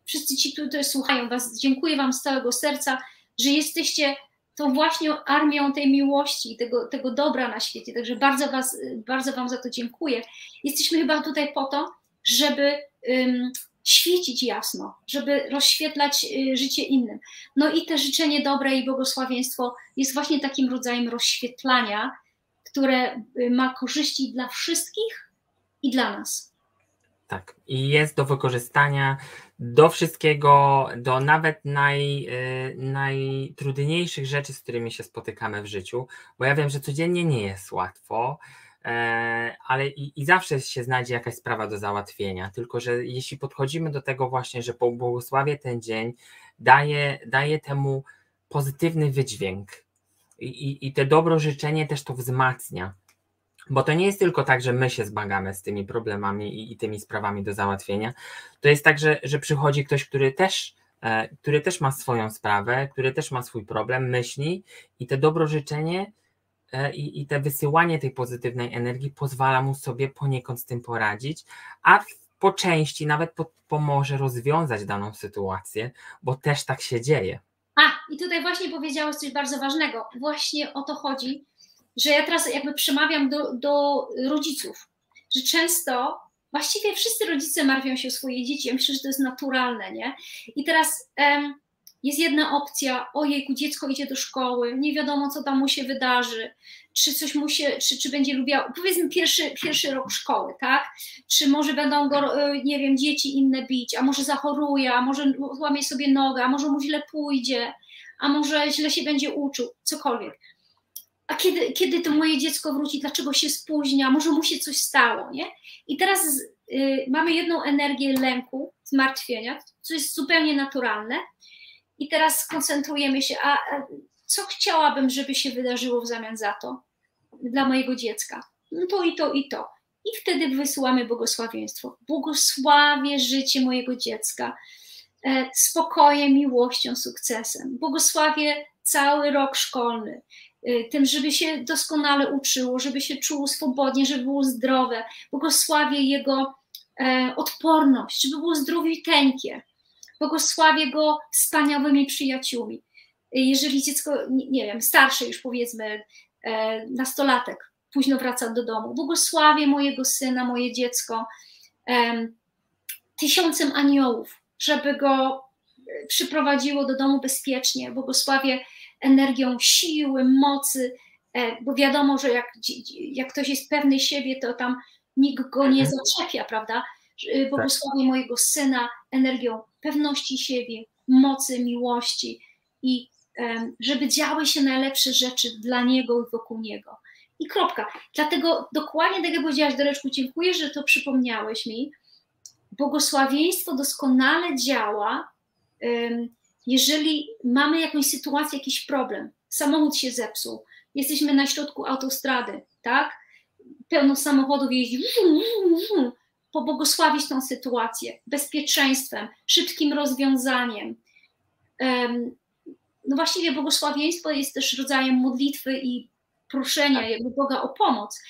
Speaker 2: wszyscy ci, którzy słuchają Was, dziękuję Wam z całego serca, że jesteście tą właśnie armią tej miłości, tego, tego dobra na świecie. Także bardzo, was, bardzo Wam za to dziękuję. Jesteśmy chyba tutaj po to, żeby um, świecić jasno, żeby rozświetlać y, życie innym. No i te życzenie dobre i błogosławieństwo jest właśnie takim rodzajem rozświetlania, które y, ma korzyści dla wszystkich i dla nas.
Speaker 1: Tak, i jest do wykorzystania do wszystkiego, do nawet naj, y, najtrudniejszych rzeczy, z którymi się spotykamy w życiu, bo ja wiem, że codziennie nie jest łatwo. E, ale i, i, zawsze się znajdzie jakaś sprawa do załatwienia, tylko że jeśli podchodzimy do tego właśnie, że błogosławię ten dzień, daje, daje temu pozytywny wydźwięk. I, i, I te dobro życzenie też to wzmacnia. Bo to nie jest tylko tak, że my się zmagamy z tymi problemami i, i tymi sprawami do załatwienia. To jest tak, że, że przychodzi ktoś, który też, e, który też ma swoją sprawę, który też ma swój problem, myśli i te dobro życzenie i, i te wysyłanie tej pozytywnej energii pozwala mu sobie poniekąd z tym poradzić, a po części nawet po, pomoże rozwiązać daną sytuację, bo też tak się dzieje.
Speaker 2: A, i tutaj właśnie powiedziałeś coś bardzo ważnego. Właśnie o to chodzi, że ja teraz jakby przemawiam do, do rodziców, że często właściwie wszyscy rodzice martwią się o swoje dzieci. Ja myślę, że to jest naturalne, nie? I teraz um, jest jedna opcja, ojejku, dziecko idzie do szkoły, nie wiadomo, co tam mu się wydarzy, czy coś mu się, czy, czy będzie lubiał, powiedzmy pierwszy, pierwszy rok szkoły, tak? Czy może będą go, e, nie wiem, dzieci inne bić, a może zachoruje, a może złamie sobie nogę, a może mu źle pójdzie, a może źle się będzie uczył, cokolwiek. A kiedy, kiedy to moje dziecko wróci, dlaczego się spóźnia, może mu się coś stało, nie? I teraz y, mamy jedną energię lęku, zmartwienia, co jest zupełnie naturalne, i teraz skoncentrujemy się, a, a co chciałabym, żeby się wydarzyło w zamian za to dla mojego dziecka? No to i to, i to. I wtedy wysyłamy błogosławieństwo. Błogosławię życie mojego dziecka e, spokojem, miłością, sukcesem. Błogosławię cały rok szkolny, e, tym, żeby się doskonale uczyło, żeby się czuło swobodnie, żeby było zdrowe. Błogosławię jego e, odporność, żeby było zdrowiuteńkie. Błogosławię go wspaniałymi przyjaciółmi. Jeżeli dziecko, nie wiem, starsze już powiedzmy, e, nastolatek, późno wraca do domu, błogosławię mojego syna, moje dziecko tysiącem aniołów, żeby go e, przyprowadziło do domu bezpiecznie. Błogosławię energią siły, mocy, e, bo wiadomo, że jak, jak ktoś jest pewny siebie, to tam nikt go nie mhm. zaczepia, prawda? Błogosławię tak. mojego syna energią pewności siebie, mocy, miłości i żeby działy się najlepsze rzeczy dla niego i wokół niego. I kropka. Dlatego dokładnie tak jak powiedziałaś, Doreczku, dziękuję, że to przypomniałeś mi. Błogosławieństwo doskonale działa, jeżeli mamy jakąś sytuację, jakiś problem. Samochód się zepsuł, jesteśmy na środku autostrady, tak? Pełno samochodów jeździ pobłogosławić tą sytuację bezpieczeństwem, szybkim rozwiązaniem. No właściwie błogosławieństwo jest też rodzajem modlitwy i proszenia tak. jakby Boga o pomoc,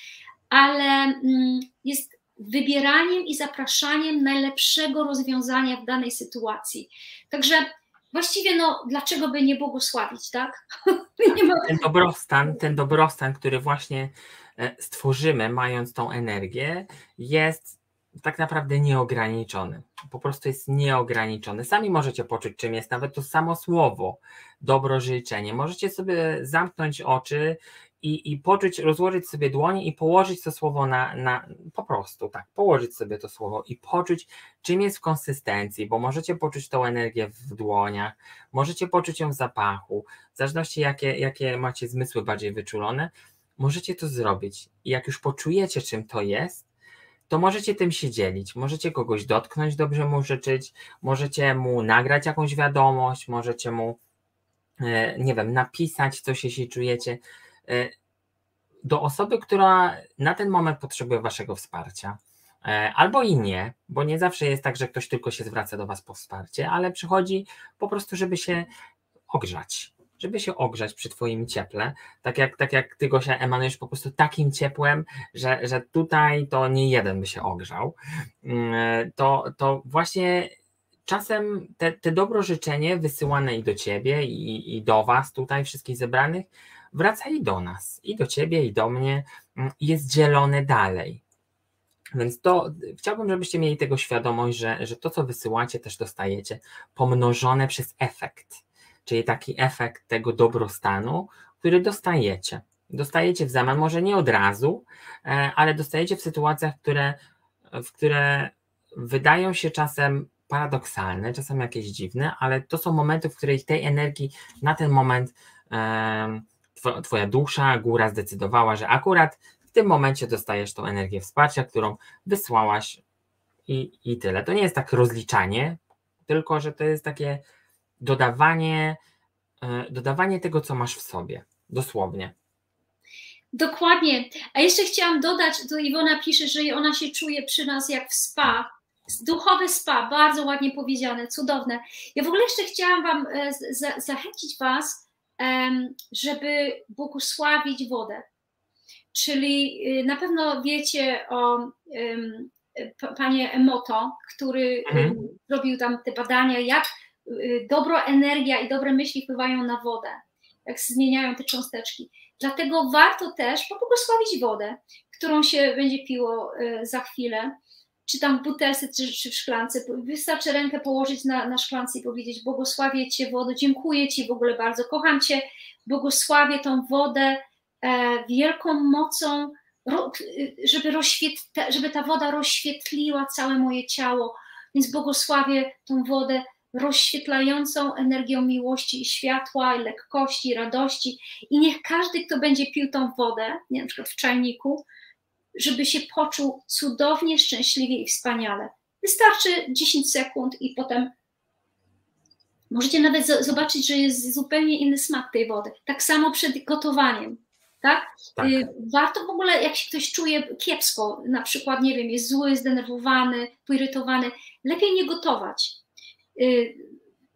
Speaker 2: ale mm, jest wybieraniem i zapraszaniem najlepszego rozwiązania w danej sytuacji. Także właściwie no, dlaczego by nie błogosławić, tak?
Speaker 1: Ten dobrostan, ten dobrostan, który właśnie e, stworzymy, mając tą energię, jest tak naprawdę nieograniczony. Po prostu jest nieograniczony. Sami możecie poczuć, czym jest nawet to samo słowo, dobro życzenie. Możecie sobie zamknąć oczy i, i poczuć, rozłożyć sobie dłonie i położyć to słowo na, na, po prostu, tak, położyć sobie to słowo i poczuć, czym jest w konsystencji, bo możecie poczuć tą energię w dłoniach, możecie poczuć ją w zapachu, w zależności jakie, jakie macie zmysły bardziej wyczulone, możecie to zrobić. I jak już poczujecie, czym to jest, to możecie tym się dzielić. Możecie kogoś dotknąć, dobrze mu życzyć, możecie mu nagrać jakąś wiadomość, możecie mu, e, nie wiem, napisać coś, jeśli czujecie. E, do osoby, która na ten moment potrzebuje Waszego wsparcia. E, albo i nie, bo nie zawsze jest tak, że ktoś tylko się zwraca do Was po wsparcie, ale przychodzi po prostu, żeby się ogrzać, żeby się ogrzać przy Twoim cieple, tak jak, tak jak Ty Gosia emanujesz po prostu takim ciepłem, że, że tutaj to nie jeden by się ogrzał, mm, to, to właśnie czasem te, te dobro życzenie wysyłane i do Ciebie i, i do Was tutaj wszystkich zebranych wraca i do nas, i do Ciebie i do mnie mm, jest dzielone dalej. Więc to chciałbym, żebyście mieli tego świadomość, że, że to, co wysyłacie, też dostajecie pomnożone przez efekt czyli taki efekt tego dobrostanu, który dostajecie. Dostajecie w zamian, może nie od razu, e, ale dostajecie w sytuacjach, które, w które wydają się czasem paradoksalne, czasem jakieś dziwne, ale to są momenty, w których tej energii na ten moment Twoja dusza, góra zdecydowała, że akurat w tym momencie dostajesz tą energię wsparcia, którą wysłałaś i, i tyle. To nie jest tak rozliczanie, tylko że to jest takie dodawanie, e, dodawanie tego, co masz w sobie. dosłownie.
Speaker 2: Dokładnie. A jeszcze chciałam dodać, to Iwona pisze, że ona się czuje przy nas jak w spa. Duchowe spa, bardzo ładnie powiedziane, cudowne. Ja w ogóle jeszcze chciałam Wam e, za, zachęcić Was, żeby błogosławić wodę. Czyli y, na pewno wiecie o panie Emoto, który mhm. robił tam te badania, jak y, dobra energia i dobre myśli wpływają na wodę, jak zmieniają te cząsteczki. Dlatego warto też pobłogosławić wodę, którą się będzie piło y, za chwilę, czy tam w butelce, czy, w szklance. Wystarczy rękę położyć na, na szklance i powiedzieć: Błogosławię Cię, wodę, dziękuję Ci w ogóle bardzo, kocham Cię, błogosławię tą wodę e, wielką mocą, ro, żeby, żeby ta woda rozświetliła całe moje ciało. Więc błogosławię tą wodę rozświetlającą energią miłości i światła, i lekkości, i radości. I niech każdy, kto będzie pił tą wodę, nie, na przykład w czajniku, żeby się poczuł cudownie, szczęśliwie i wspaniale. Wystarczy 10 sekund i potem możecie nawet zobaczyć, że jest zupełnie inny smak tej wody. Tak samo przed gotowaniem. Tak? tak? Warto w ogóle, jak się ktoś czuje kiepsko, na przykład, nie wiem, jest zły, zdenerwowany, poirytowany, lepiej nie gotować. Y,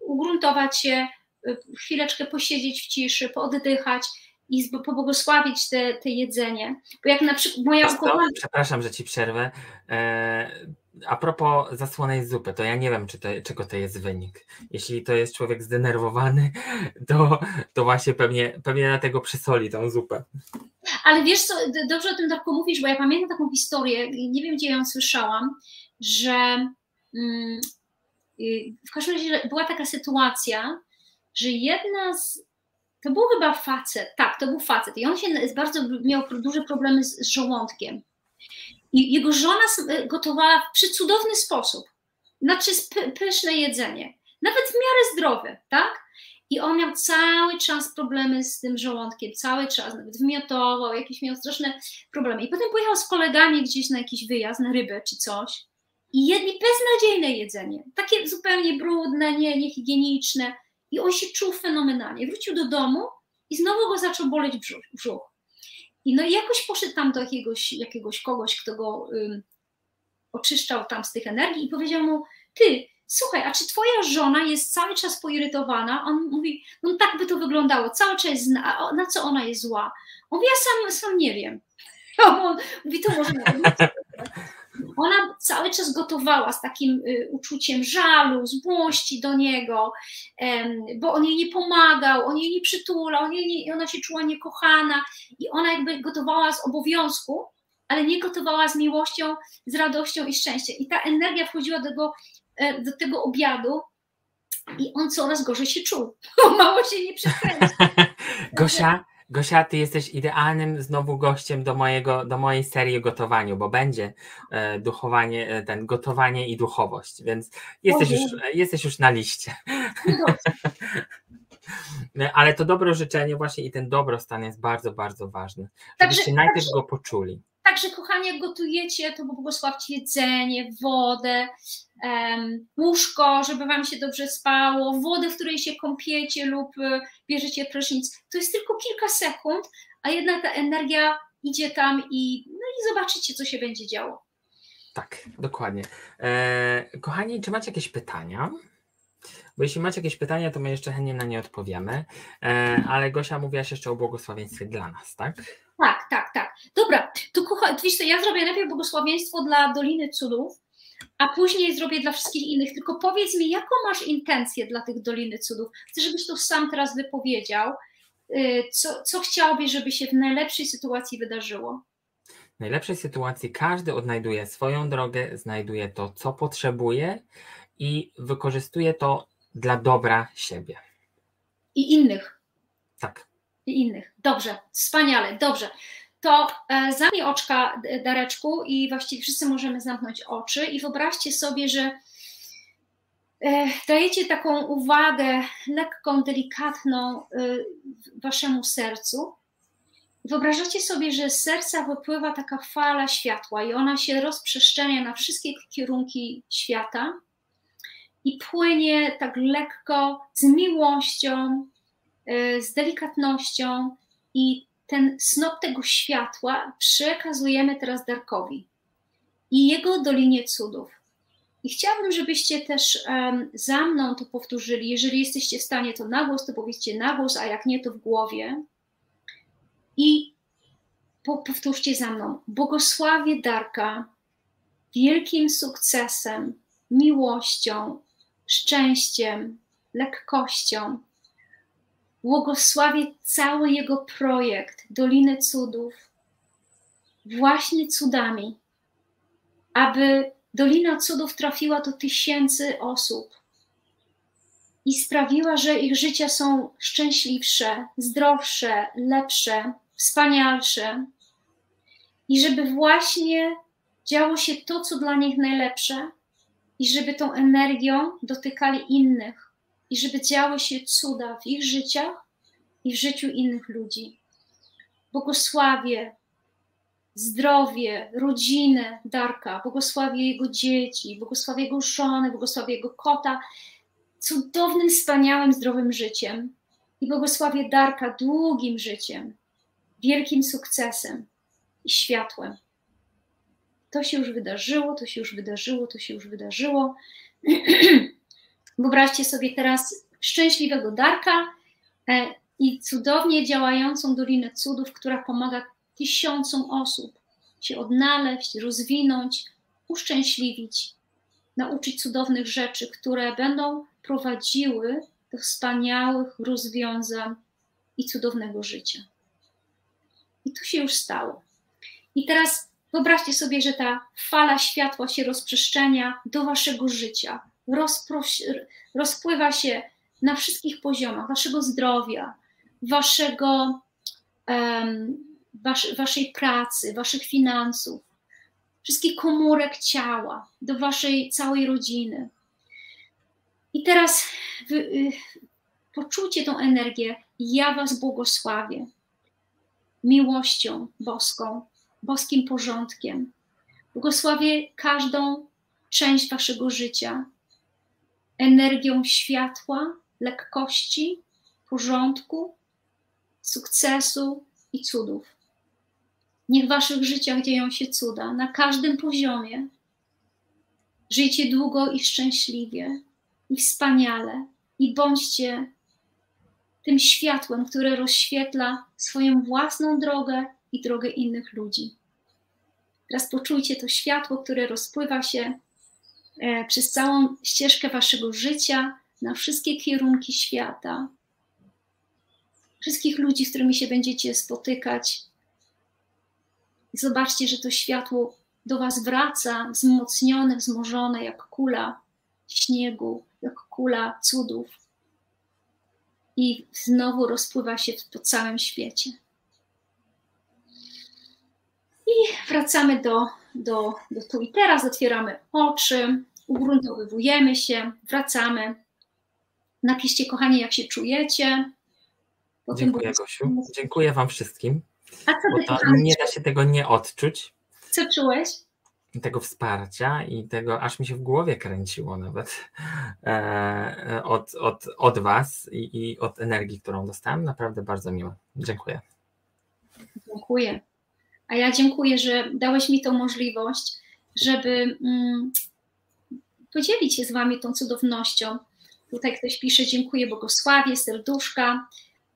Speaker 2: ugruntować się, y, chwileczkę posiedzieć w ciszy, pooddychać i pobłogosławić te, te jedzenie. Bo jak na przykład moja
Speaker 1: ukochana... Przepraszam, że ci przerwę. E, a propos zasłonej zupy, to ja nie wiem, czy to, czego to jest wynik. Jeśli to jest człowiek zdenerwowany, to, to właśnie pewnie, pewnie dlatego przysoli tą zupę.
Speaker 2: Ale wiesz co, dobrze o tym Darku mówisz, bo ja pamiętam taką historię, nie wiem gdzie ją słyszałam, że mm, w każdym razie była taka sytuacja, że jedna z to był chyba facet, tak, to był facet i on się bardzo miał duże problemy z, z żołądkiem. I jego żona gotowała w przecudowny sposób, znaczy pyszne jedzenie, nawet w miarę zdrowe, tak? I on miał cały czas problemy z tym żołądkiem, cały czas, nawet wymiotował, jakieś miał straszne problemy. I potem pojechał z kolegami gdzieś na jakiś wyjazd, na rybę czy coś i jedli beznadziejne jedzenie, takie zupełnie brudne, nie, niehigieniczne i on się czuł fenomenalnie. Wrócił do domu i znowu go zaczął boleć brzuch. brzuch. I no i jakoś poszedł tam do jakiegoś, jakiegoś kogoś, kto go um, oczyszczał tam z tych energii i powiedział mu, ty, słuchaj, a czy twoja żona jest cały czas poirytowana? On mówi, no tak by to wyglądało, cały czas, na, na co ona jest zła? On mówi, ja sam, sam nie wiem. On mówi, to może ona cały czas gotowała z takim y, uczuciem żalu, złości do niego, bo on jej nie pomagał, on jej nie przytulał, on jej nie, ona się czuła niekochana i ona jakby gotowała z obowiązku, ale nie gotowała z miłością, z radością i szczęściem. I ta energia wchodziła do tego, e, do tego obiadu i on coraz gorzej się czuł. Mało się nie przekręcił.
Speaker 1: Gosia, Gosia, ty jesteś idealnym znowu gościem do, mojego, do mojej serii o gotowaniu, bo będzie e, duchowanie, e, ten gotowanie i duchowość, więc jesteś, już, jesteś już na liście. Ale to dobro życzenie właśnie i ten dobrostan jest bardzo, bardzo ważny, żebyście także, najpierw go poczuli.
Speaker 2: Także kochanie, jak gotujecie, to błogosławcie jedzenie, wodę, um, łóżko, żeby wam się dobrze spało, wodę, w której się kąpiecie lub y, bierzecie prysznic. To jest tylko kilka sekund, a jednak ta energia idzie tam i, no i zobaczycie, co się będzie działo.
Speaker 1: Tak, dokładnie. E, kochani, czy macie jakieś pytania? Bo jeśli macie jakieś pytania, to my jeszcze chętnie na nie odpowiemy. E, ale Gosia mówiłaś jeszcze o błogosławieństwie dla nas, tak?
Speaker 2: Tak, tak, tak. Dobra, to kocha, wiesz co, ja zrobię najpierw błogosławieństwo dla Doliny Cudów, a później zrobię dla wszystkich innych. Tylko powiedz mi, jaką masz intencję dla tych Doliny Cudów? Chcę, żebyś to sam teraz wypowiedział. Y, co, co chciałbyś, żeby się w najlepszej sytuacji wydarzyło?
Speaker 1: W najlepszej sytuacji każdy odnajduje swoją drogę, znajduje to, co potrzebuje i wykorzystuje to dla dobra siebie.
Speaker 2: I innych. I innych. Dobrze, wspaniale, dobrze to e, zamknij oczka, Dareczku, i właściwie wszyscy możemy zamknąć oczy i wyobraźcie sobie, że e, dajecie taką uwagę lekką, delikatną e, waszemu sercu. Wyobrażacie sobie, że z serca wypływa taka fala światła i ona się rozprzestrzenia na wszystkie kierunki świata i płynie tak lekko, z miłością, z delikatnością, i ten snop tego światła przekazujemy teraz Darkowi i jego Dolinie Cudów. I chciałabym, żebyście też um, za mną to powtórzyli. Jeżeli jesteście w stanie to na głos, to powiedzcie na głos, a jak nie, to w głowie. I po, powtórzcie za mną. Błogosławię Darka wielkim sukcesem, miłością, szczęściem, lekkością. Błogosławię cały jego projekt Doliny Cudów właśnie cudami, aby Dolina Cudów trafiła do tysięcy osób i sprawiła, że ich życia są szczęśliwsze, zdrowsze, lepsze, wspanialsze. I żeby właśnie działo się to, co dla nich najlepsze, i żeby tą energią dotykali innych, i żeby działy się cuda w ich życiach i w życiu innych ludzi. Błogosławię zdrowie, rodzinę Darka, błogosławię jego dzieci, błogosławię jego żonę, błogosławię jego kota cudownym, wspaniałym, zdrowym życiem i błogosławię Darka długim życiem, wielkim sukcesem i światłem. To się już wydarzyło, to się już wydarzyło, to się już wydarzyło. Wyobraźcie sobie teraz szczęśliwego Darka e, i cudownie działającą Dolinę Cudów, która pomaga tysiącom osób się odnaleźć, rozwinąć, uszczęśliwić, nauczyć cudownych rzeczy, które będą prowadziły do wspaniałych rozwiązań i cudownego życia. I to się już stało. I teraz wyobraźcie sobie, że ta fala światła się rozprzestrzenia do waszego życia, rozpływa się na wszystkich poziomach waszego zdrowia, waszego um, wasz, waszej pracy, waszych finansów, wszystkich komórek ciała, do waszej całej rodziny. I teraz wy, y, poczujcie tą energię. Ja was błogosławię miłością boską, boskim porządkiem. Błogosławię każdą część waszego życia energią światła, lekkości, porządku, sukcesu i cudów. Niech w waszych życiach dzieją się cuda na każdym poziomie. Żyjcie długo i szczęśliwie i wspaniale i bądźcie tym światłem, które rozświetla swoją własną drogę i drogę innych ludzi. Teraz poczujcie to światło, które rozpływa się przez całą ścieżkę waszego życia na wszystkie kierunki świata. Wszystkich ludzi, z którymi się będziecie spotykać, zobaczcie, że to światło do Was wraca, wzmocnione, wzmożone jak kula śniegu, jak kula cudów. I znowu rozpływa się po całym świecie. I wracamy do, do, do tu i teraz, otwieramy oczy, ugruntowujemy się, wracamy. Napiszcie, kochani, jak się czujecie.
Speaker 1: Dziękuję, Gosiu. Dziękuję Wam wszystkim.
Speaker 2: A co ty
Speaker 1: to nie da się tego nie odczuć.
Speaker 2: Co czułeś?
Speaker 1: Tego wsparcia i tego, aż mi się w głowie kręciło nawet e, od, od, od Was i, i od energii, którą dostałem. Naprawdę bardzo miło. Dziękuję.
Speaker 2: Dziękuję. A ja dziękuję, że dałeś mi tą możliwość, żeby mm, podzielić się z Wami tą cudownością. Tutaj ktoś pisze, dziękuję błogosławie, serduszka.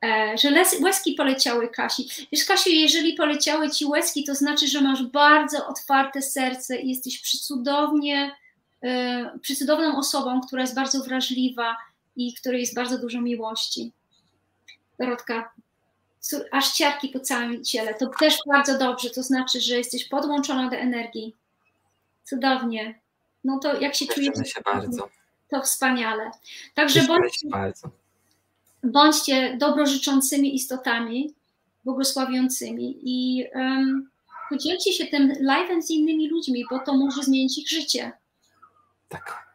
Speaker 2: E, że łezki poleciały Kasi. Wiesz, Kasiu, jeżeli poleciały ci łezki, to znaczy, że masz bardzo otwarte serce i jesteś przycudownie, e, przycudowną osobą, która jest bardzo wrażliwa i której jest bardzo dużo miłości. Dorotka, aż ciarki po całym ciele. To też bardzo dobrze, to znaczy, że jesteś podłączona do energii. Cudownie. No to jak się czujesz?
Speaker 1: się bardzo.
Speaker 2: To wspaniale. Także bądź,
Speaker 1: bardzo
Speaker 2: bądźcie dobrożyczącymi istotami, błogosławiącymi i um, podzielcie się tym live'em z innymi ludźmi, bo to może zmienić ich życie.
Speaker 1: Tak.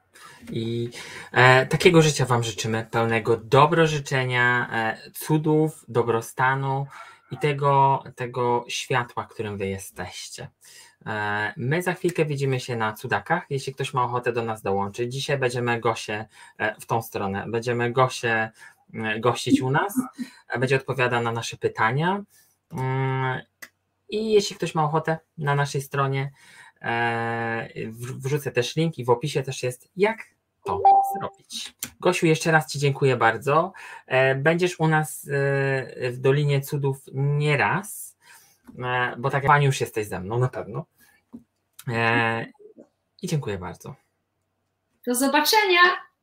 Speaker 1: I e, takiego życia Wam życzymy, pełnego dobrożyczenia, e, cudów, dobrostanu i tego, tego światła, którym Wy jesteście. E, my za chwilkę widzimy się na cudakach, jeśli ktoś ma ochotę do nas dołączyć. Dzisiaj będziemy Gosie e, w tą stronę, będziemy Gosie gościć u nas, będzie odpowiadał na nasze pytania. Mm, I jeśli ktoś ma ochotę na naszej stronie, wrzucę też link i w opisie też jest, jak to zrobić. Gosiu, jeszcze raz Ci dziękuję bardzo. Będziesz u nas w Dolinie Cudów nie raz, bo tak jak Pani już jesteś ze mną na pewno. I dziękuję bardzo.
Speaker 2: Do zobaczenia.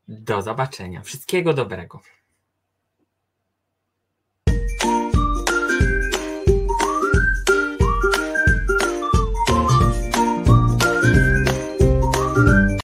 Speaker 1: Do zobaczenia. Wszystkiego dobrego.